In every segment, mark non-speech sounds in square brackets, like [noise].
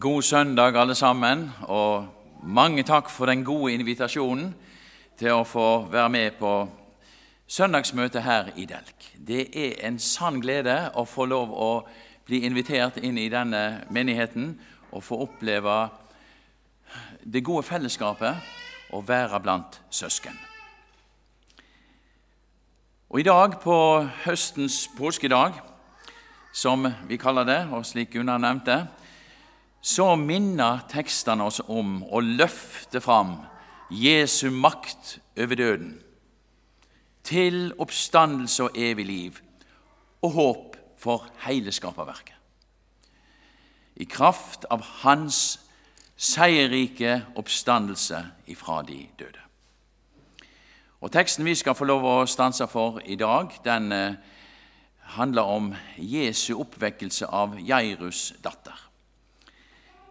God søndag, alle sammen, og mange takk for den gode invitasjonen til å få være med på søndagsmøtet her i Delk. Det er en sann glede å få lov å bli invitert inn i denne menigheten og få oppleve det gode fellesskapet og være blant søsken. Og I dag, på høstens påskedag, som vi kaller det, og slik Gunnar nevnte, så minner tekstene oss om å løfte fram Jesu makt over døden, til oppstandelse og evig liv og håp for hele skaperverket. I kraft av Hans seierrike oppstandelse ifra de døde. Og Teksten vi skal få lov å stanse for i dag, den eh, handler om Jesu oppvekkelse av Jairus' datter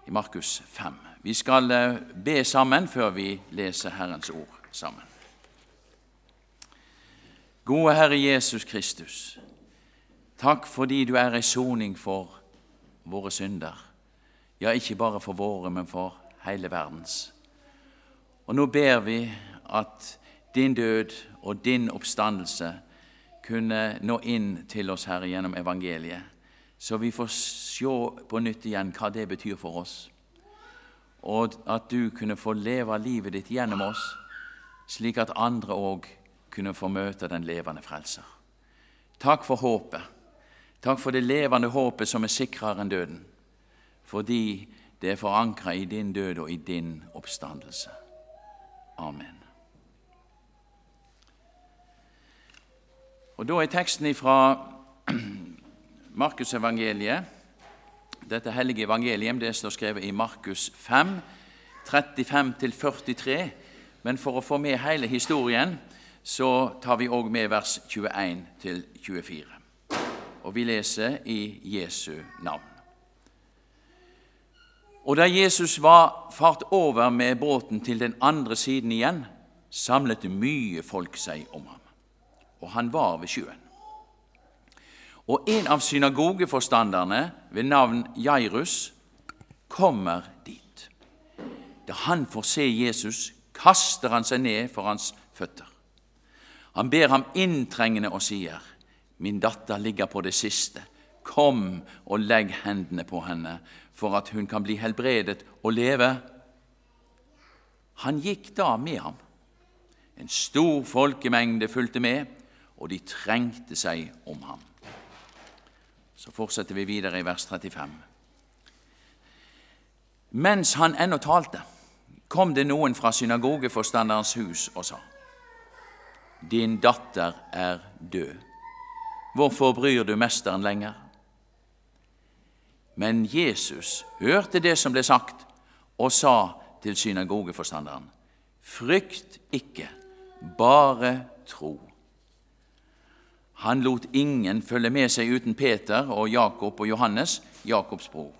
i Markus 5. Vi skal eh, be sammen før vi leser Herrens ord sammen. Gode Herre Jesus Kristus, takk fordi du er ei soning for våre synder. Ja, ikke bare for våre, men for hele verdens. Og nå ber vi at din død og din oppstandelse kunne nå inn til oss, Herre, gjennom evangeliet så vi får se på nytt igjen hva det betyr for oss. Og at du kunne få leve livet ditt gjennom oss, slik at andre òg kunne få møte den levende frelser. Takk for håpet. Takk for det levende håpet som er sikrere enn døden, fordi det er forankra i din død og i din oppstandelse. Amen. Og Da er teksten ifra [clears throat] Markusevangeliet. Dette hellige evangeliet det står skrevet i Markus 5, 35-43. Men for å få med hele historien så tar vi òg med vers 21-24. Og vi leser i Jesu navn. Og da Jesus var fart over med båten til den andre siden igjen, samlet mye folk seg om ham, og han var ved sjøen. Og en av synagogeforstanderne ved navn Jairus kommer dit. Da han får se Jesus, kaster han seg ned for hans føtter. Han ber ham inntrengende og sier, 'Min datter ligger på det siste. Kom og legg hendene på henne, for at hun kan bli helbredet og leve.' Han gikk da med ham. En stor folkemengde fulgte med, og de trengte seg om ham. Så fortsetter vi videre i vers 35. Mens han ennå talte, kom det noen fra synagogeforstanderens hus og sa:" Din datter er død. Hvorfor bryr du mesteren lenger? Men Jesus hørte det som ble sagt, og sa til synagogeforstanderen:" Frykt ikke, bare tro. Han lot ingen følge med seg uten Peter og Jakob og Johannes, Jakobs bror.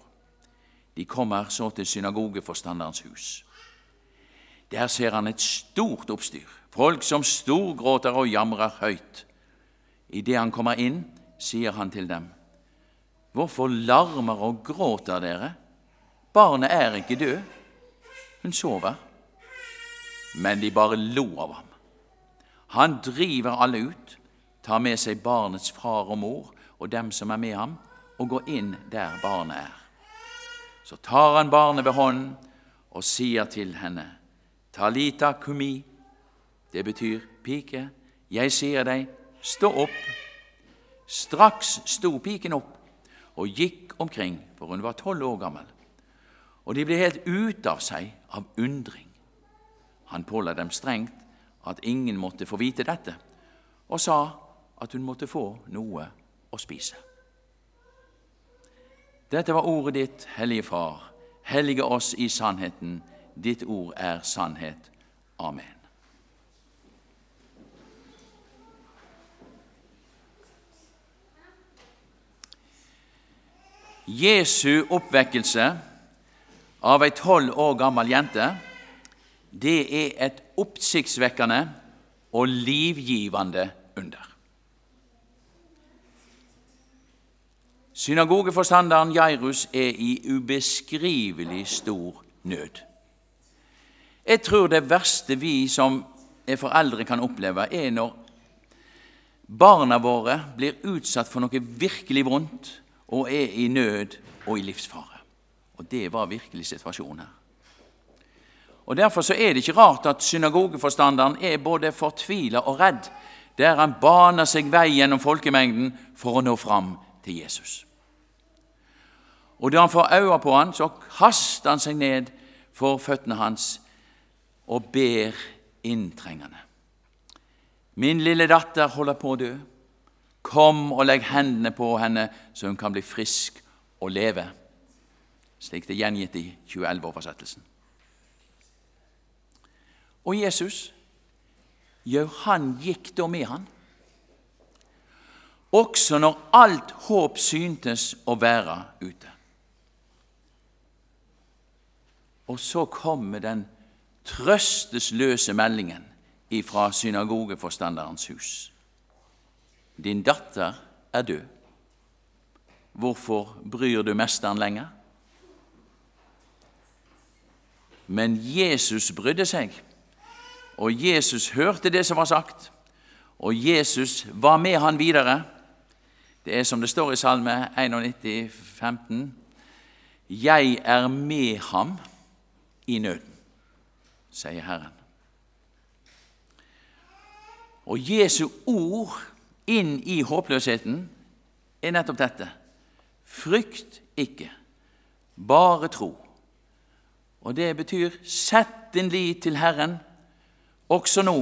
De kommer så til synagogeforstanderens hus. Der ser han et stort oppstyr, folk som storgråter og jamrer høyt. Idet han kommer inn, sier han til dem, Hvorfor larmer og gråter dere? Barnet er ikke død, hun sover. Men de bare lo av ham. Han driver alle ut tar med seg barnets far og mor og dem som er med ham, og går inn der barnet er. Så tar han barnet ved hånden og sier til henne, Talita kumi. Det betyr, pike, jeg sier deg, stå opp. Straks sto piken opp og gikk omkring, for hun var tolv år gammel. Og de ble helt ute av seg av undring. Han påla dem strengt at ingen måtte få vite dette, og sa at hun måtte få noe å spise. Dette var ordet ditt, Hellige Far. Hellige oss i sannheten. Ditt ord er sannhet. Amen. Jesu oppvekkelse av ei tolv år gammel jente, det er et oppsiktsvekkende og livgivende under. Synagogeforstanderen Jairus er i ubeskrivelig stor nød. Jeg tror det verste vi som er foreldre kan oppleve, er når barna våre blir utsatt for noe virkelig vondt og er i nød og i livsfare. Og det var virkelig situasjonen her. Og Derfor så er det ikke rart at synagogeforstanderen er både fortvila og redd, der han baner seg vei gjennom folkemengden for å nå fram til Jesus. Og da han får øye på han, så kaster han seg ned for føttene hans og ber inntrengende. Min lille datter holder på å dø. Kom og legg hendene på henne, så hun kan bli frisk og leve. Slik det er gjengitt i 2011-oversettelsen. Og Jesus, jo, han gikk da med han. Også når alt håp syntes å være ute. Og så kommer den trøstesløse meldingen ifra synagogeforstanderens hus. Din datter er død. Hvorfor bryr du mesteren lenger? Men Jesus brydde seg, og Jesus hørte det som var sagt, og Jesus var med han videre. Det er som det står i Salme 91, 15. Jeg er med ham i nøden, sier Herren. Og Jesu ord inn i håpløsheten er nettopp dette. Frykt ikke, bare tro. Og det betyr sett din lit til Herren, også nå,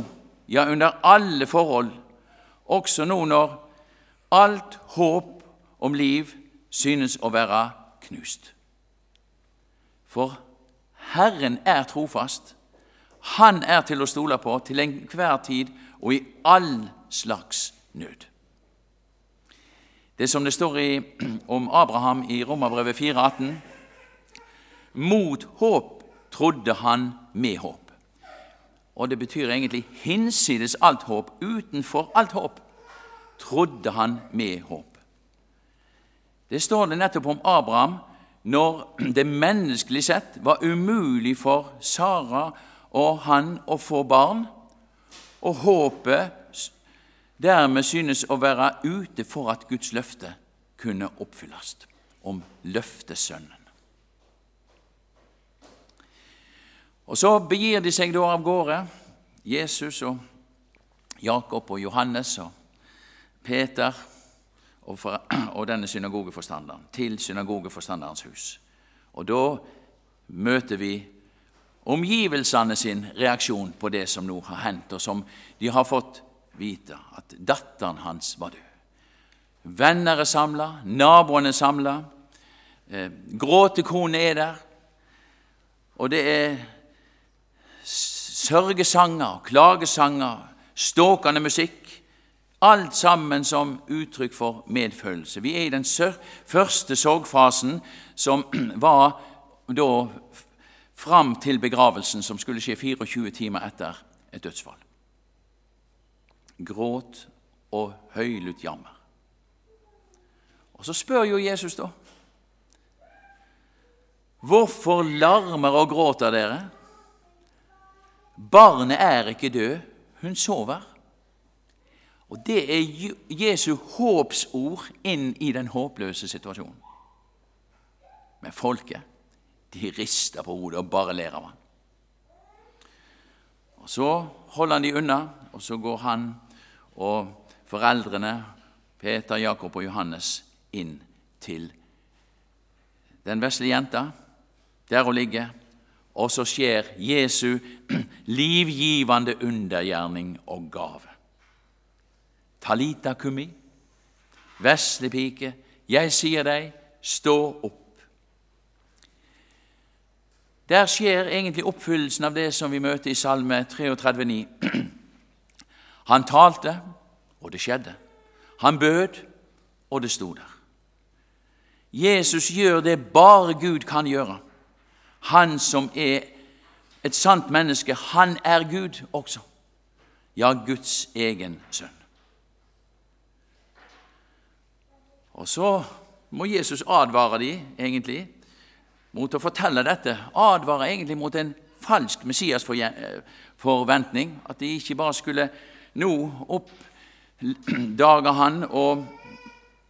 ja, under alle forhold, også nå når alt håp om liv synes å være knust. For Herren er trofast. Han er til å stole på til enhver tid og i all slags nød. Det som det står i, [clears throat] om Abraham i Romerbrevet 4,18.: Mot håp trodde han med håp. Og det betyr egentlig hinsides alt håp, utenfor alt håp, trodde han med håp. Det står det nettopp om Abraham når [clears throat] det menneskelig sett var umulig for Sara og han å få barn, og håpet dermed synes å være ute for at Guds løfte kunne oppfylles om løftesønnen. Og Så begir de seg da av gårde, Jesus og Jakob og Johannes og Peter og, for, [clears throat] og denne synagogeforstanderen til synagogeforstanderens hus. Og da møter vi omgivelsene sin reaksjon på det som nå har hendt, og som de har fått vite, at datteren hans var død. Venner er samla, naboene er samla, eh, gråtekone er der, og det er sørgesanger, klagesanger, ståkende musikk, alt sammen som uttrykk for medfølelse. Vi er i den første sorgfasen, som [clears throat] var da fram til begravelsen, som skulle skje 24 timer etter et dødsfall. Gråt og høylytt jammer. Og Så spør jo Jesus, da. Hvorfor larmer og gråter dere? Barnet er ikke død, hun sover. Og Det er Jesu håpsord inn i den håpløse situasjonen. Men folket de rister på hodet og bare ler av ham. Og Så holder han de unna, og så går han og foreldrene, Peter, Jakob og Johannes, inn til den vesle jenta, der hun ligger, og så skjer Jesu [clears throat] livgivende undergjerning og gave. Talita kumi, vesle pike, jeg sier deg, stå opp. Der skjer egentlig oppfyllelsen av det som vi møter i Salme 33,9. [clears throat] Han talte, og det skjedde. Han bød, og det sto der. Jesus gjør det bare Gud kan gjøre. Han som er et sant menneske, han er Gud også. Ja, Guds egen sønn. Og så må Jesus advare de, egentlig, mot å fortelle dette. Advare egentlig mot en falsk Messias-forventning. Eh, At de ikke bare skulle nå oppdage han og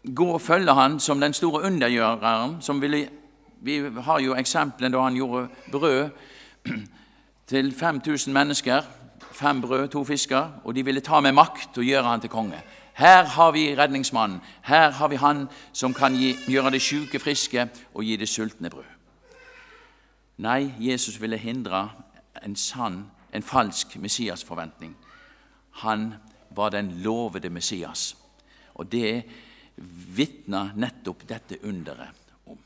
gå og følge han som den store undergjøreren. som ville, Vi har jo eksemplene da han gjorde brød [clears throat] til 5000 mennesker. Fem brød, to fisker. Og de ville ta med makt og gjøre han til konge. Her har vi redningsmannen. Her har vi han som kan gi, gjøre det syke friske og gi det sultne brød. Nei, Jesus ville hindre en sann, en falsk Messias-forventning. Han var den lovede Messias. Og det vitna nettopp dette underet om.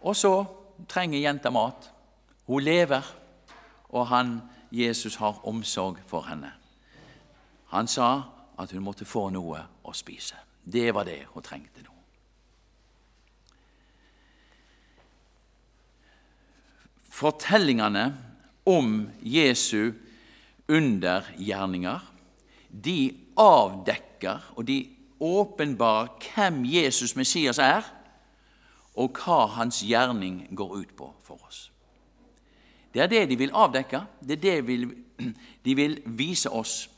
Og så trenger jenta mat. Hun lever, og han, Jesus har omsorg for henne. Han sa at hun måtte få noe å spise. Det var det hun trengte nå. Fortellingene om Jesu undergjerninger de avdekker og de åpenbarer hvem Jesus Messias er, og hva hans gjerning går ut på for oss. Det er det de vil avdekke, det er det de vil vise oss.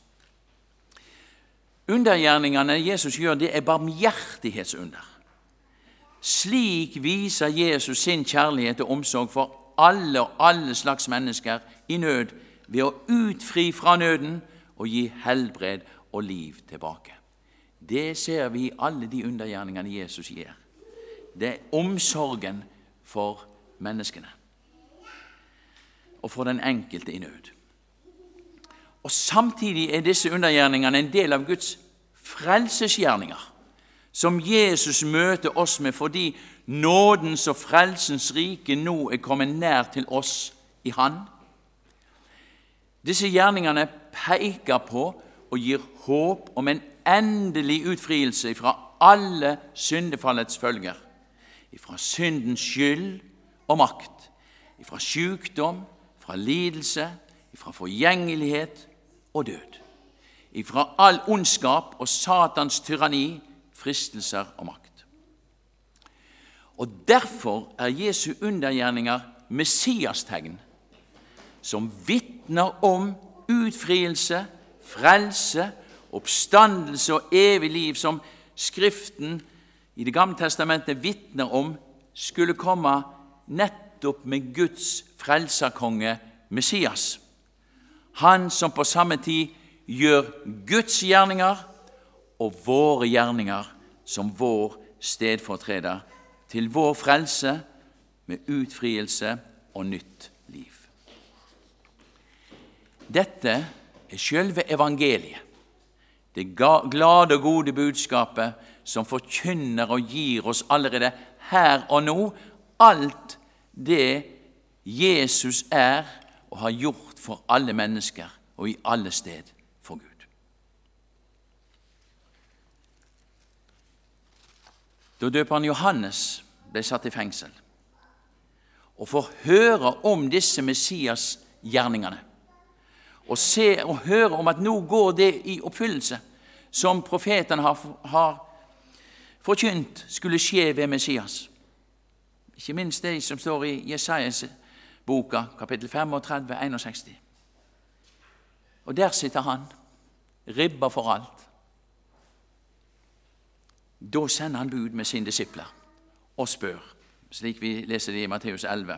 Undergjerningene Jesus gjør, det er barmhjertighetsunder. Slik viser Jesus sin kjærlighet og omsorg for alle og alle slags mennesker i nød ved å utfri fra nøden og gi helbred og liv tilbake. Det ser vi i alle de undergjerningene Jesus gir. Det er omsorgen for menneskene og for den enkelte i nød. Og Samtidig er disse undergjerningene en del av Guds frelsesgjerninger, som Jesus møter oss med fordi nådens og frelsens rike nå er kommet nær til oss i Han. Disse gjerningene peker på og gir håp om en endelig utfrielse fra alle syndefallets følger, fra syndens skyld og makt, fra sykdom, fra lidelse, fra forgjengelighet og død. Ifra all ondskap og Satans tyranni, fristelser og makt. Og Derfor er Jesu undergjerninger Messiastegn, som vitner om utfrielse, frelse, oppstandelse og evig liv, som Skriften i Det gamle testamentet vitner om skulle komme nettopp med Guds frelserkonge Messias. Han som på samme tid gjør Guds gjerninger og våre gjerninger som vår stedfortreder, til vår frelse med utfrielse og nytt liv. Dette er sjølve evangeliet, det glade og gode budskapet som forkynner og gir oss allerede her og nå alt det Jesus er og har gjort for alle mennesker og i alle sted for Gud. Da døperen Johannes ble satt i fengsel og får høre om disse Messias-gjerningene og og høre om at nå går det i oppfyllelse, som profetene har, har forkynt skulle skje ved Messias. Ikke minst det som står i Jesajas boka, kapittel 35, 61. Og der sitter han, ribba for alt. Da sender han bud med sine disipler og spør, slik vi leser det i Matteus 11,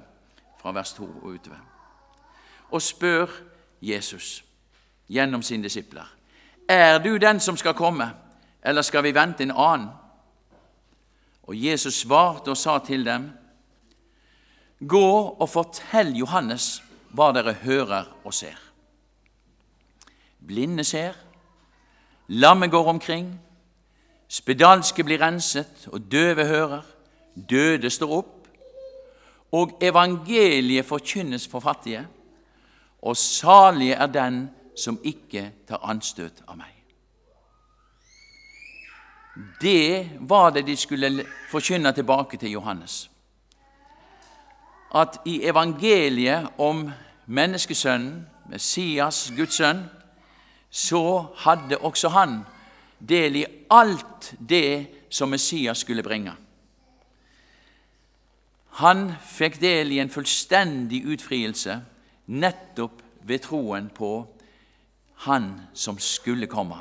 fra vers 2 og utover. Og spør Jesus gjennom sine disipler Er du den som skal komme, eller skal vi vente en annen? Og Jesus svarte og sa til dem, Gå og fortell Johannes hva dere hører og ser. Blinde ser, lamme går omkring, spedalske blir renset, og døve hører, døde står opp, og evangeliet forkynnes for fattige, og salige er den som ikke tar anstøt av meg. Det var det de skulle forkynne tilbake til Johannes. At i evangeliet om menneskesønnen, Messias, Guds sønn, så hadde også han del i alt det som Messias skulle bringe. Han fikk del i en fullstendig utfrielse nettopp ved troen på Han som skulle komme.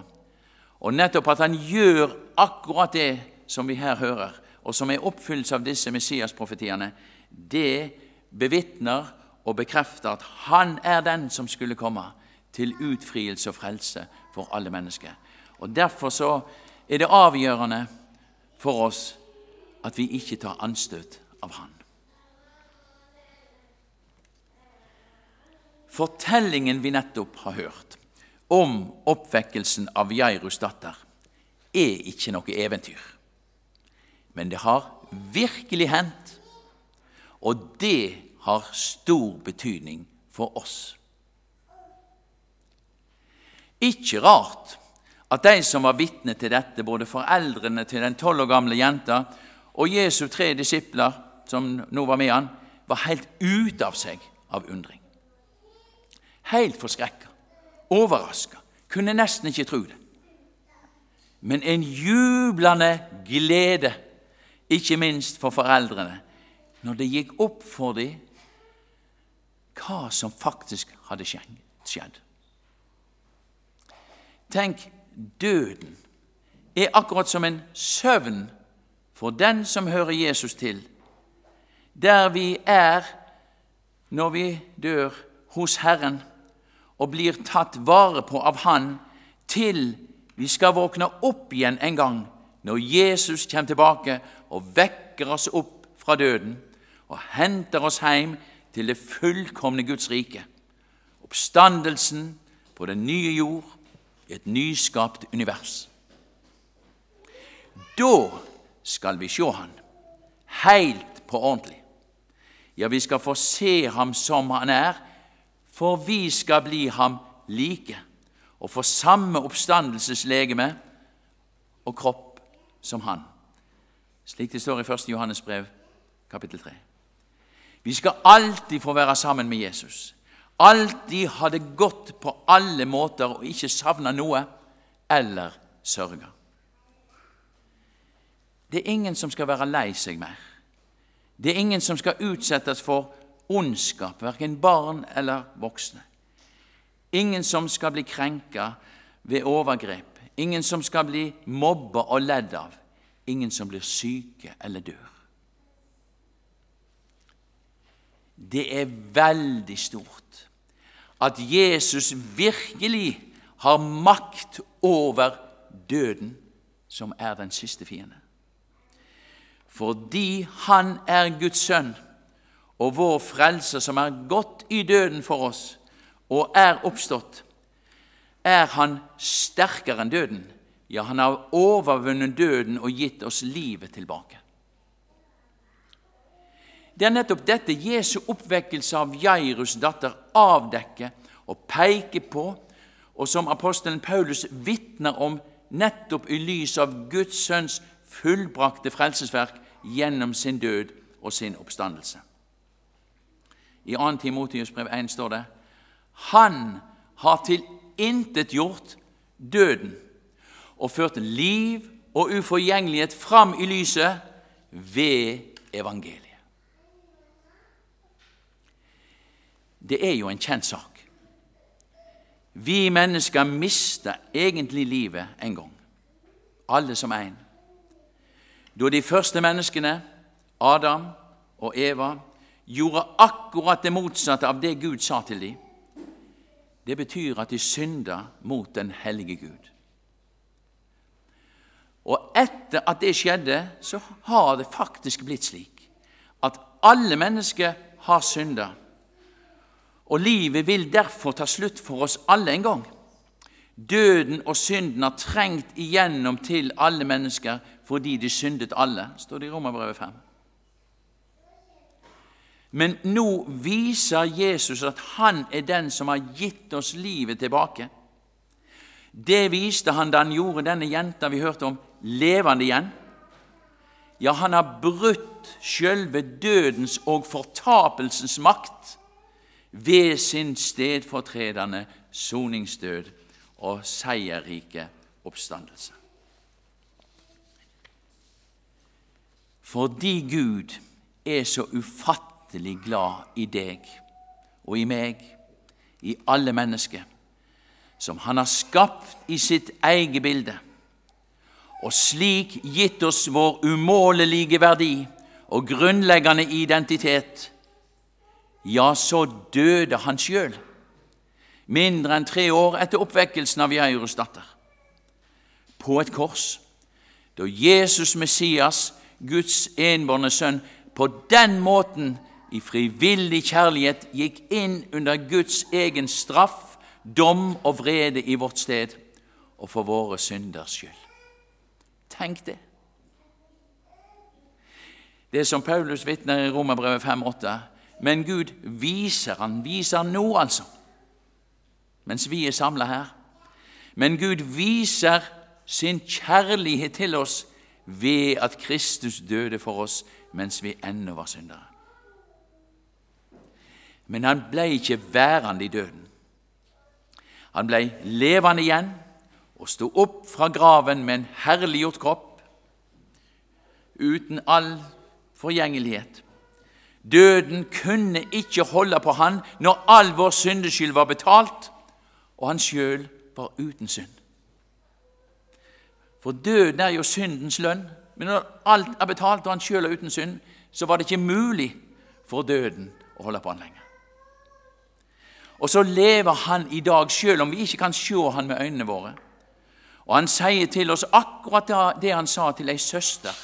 Og nettopp at han gjør akkurat det som vi her hører, og som er oppfyllelse av disse Messias-profetiene, det bevitner og bekrefter at han er den som skulle komme til utfrielse og frelse for alle mennesker. Og Derfor så er det avgjørende for oss at vi ikke tar anstøt av han. Fortellingen vi nettopp har hørt om oppvekkelsen av Jairus datter, er ikke noe eventyr. Men det har virkelig hendt, og det har stor betydning for oss. Ikke rart at de som var vitne til dette, både foreldrene til den tolv år gamle jenta og Jesu tre disipler, som nå var med han, var helt ute av seg av undring. Helt forskrekka, overraska, kunne nesten ikke tro det. Men en jublende glede, ikke minst for foreldrene, når det gikk opp for dem hva som faktisk hadde skjedd. Tenk, døden er akkurat som en søvn for den som hører Jesus til, der vi er når vi dør hos Herren og blir tatt vare på av Han til vi skal våkne opp igjen en gang når Jesus kommer tilbake og vekker oss opp fra døden og henter oss hjem til det fullkomne Guds rike. Oppstandelsen på den nye jord i et nyskapt univers. Da skal vi se Han helt på ordentlig. Ja, vi skal få se ham som han er, for vi skal bli ham like og få samme oppstandelseslegeme og kropp som han. Slik det står i 1. Johannes brev, kapittel 3. Vi skal alltid få være sammen med Jesus alltid ha det godt på alle måter og ikke savne noe eller sørge. Det er ingen som skal være lei seg mer. Det er ingen som skal utsettes for ondskap, verken barn eller voksne. Ingen som skal bli krenka ved overgrep. Ingen som skal bli mobba og ledd av. Ingen som blir syke eller dør. Det er veldig stort at Jesus virkelig har makt over døden, som er den siste fiende. Fordi han er Guds sønn og vår frelser, som er gått i døden for oss og er oppstått, er han sterkere enn døden. Ja, han har overvunnet døden og gitt oss livet tilbake. Det er nettopp dette Jesu oppvekkelse av Jairus' datter avdekker og peker på, og som apostelen Paulus vitner om nettopp i lys av Guds sønns fullbrakte frelsesverk gjennom sin død og sin oppstandelse. I 2. Timotius brev 1 står det Han har tilintetgjort døden og ført liv og uforgjengelighet fram i lyset ved evangeliet. Det er jo en kjent sak. Vi mennesker mister egentlig livet en gang, alle som én. Da de første menneskene, Adam og Eva, gjorde akkurat det motsatte av det Gud sa til dem, det betyr at de synda mot den hellige Gud. Og etter at det skjedde, så har det faktisk blitt slik at alle mennesker har synda og livet vil derfor ta slutt for oss alle en gang. Døden og synden har trengt igjennom til alle mennesker fordi de syndet alle, står det i Romerbrevet 5. Men nå viser Jesus at han er den som har gitt oss livet tilbake. Det viste han da han gjorde denne jenta vi hørte om, levende igjen. Ja, han har brutt sjølve dødens og fortapelsens makt ved sin stedfortredende soningsdød og seierrike oppstandelse. Fordi Gud er så ufattelig glad i deg og i meg, i alle mennesker, som Han har skapt i sitt eget bilde, og slik gitt oss vår umålelige verdi og grunnleggende identitet, ja, så døde han sjøl, mindre enn tre år etter oppvekkelsen av Jairus datter, på et kors, da Jesus Messias, Guds enbårne sønn, på den måten i frivillig kjærlighet gikk inn under Guds egen straff, dom og vrede i vårt sted og for våre synders skyld. Tenk det. Det som Paulus vitner i Romerbrevet 5,8. Men Gud viser han, viser nå, altså, mens vi er samla her. Men Gud viser sin kjærlighet til oss ved at Kristus døde for oss mens vi ennå var syndere. Men han ble ikke værende i døden. Han ble levende igjen og sto opp fra graven med en herliggjort kropp, uten all forgjengelighet. Døden kunne ikke holde på han når all vår syndeskyld var betalt, og han sjøl var uten synd. For døden er jo syndens lønn, men når alt er betalt og han sjøl er uten synd, så var det ikke mulig for døden å holde på han lenger. Og så lever han i dag, sjøl om vi ikke kan se han med øynene våre. Og han sier til oss akkurat det han sa til ei søster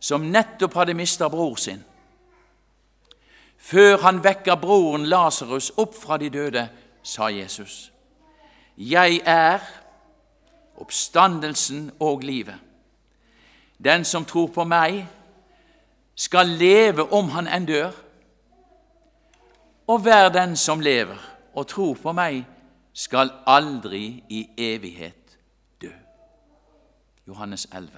som nettopp hadde mista bror sin. Før han vekker broren Lasarus opp fra de døde, sa Jesus, Jeg er oppstandelsen og livet. Den som tror på meg, skal leve om han enn dør. Og hver den som lever og tror på meg, skal aldri i evighet dø. Johannes 11.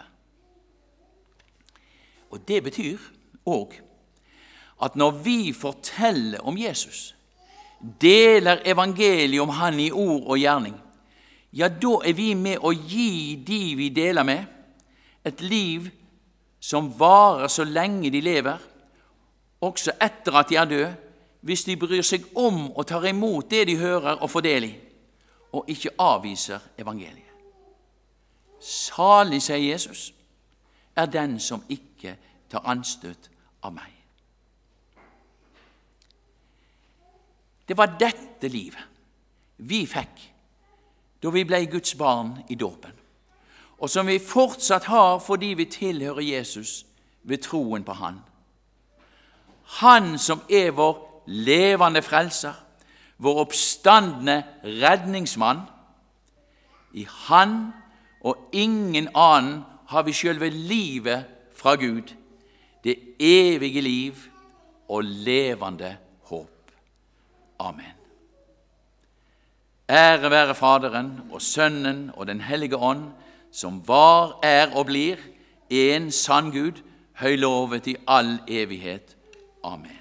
Og Det betyr òg at når vi forteller om Jesus, deler evangeliet om Han i ord og gjerning, ja, da er vi med å gi de vi deler med, et liv som varer så lenge de lever, også etter at de er døde, hvis de bryr seg om og tar imot det de hører og får del i, og ikke avviser evangeliet. Salig, sier Jesus, er den som ikke tar anstøt av meg. Det var dette livet vi fikk da vi ble Guds barn i dåpen, og som vi fortsatt har fordi vi tilhører Jesus ved troen på Han. Han som er vår levende frelser, vår oppstandende redningsmann. I Han og ingen annen har vi sjølve livet fra Gud, det evige liv og levende håp. Amen. Ære være Faderen og Sønnen og Den hellige ånd, som var, er og blir en sann Gud, høylovet i all evighet. Amen.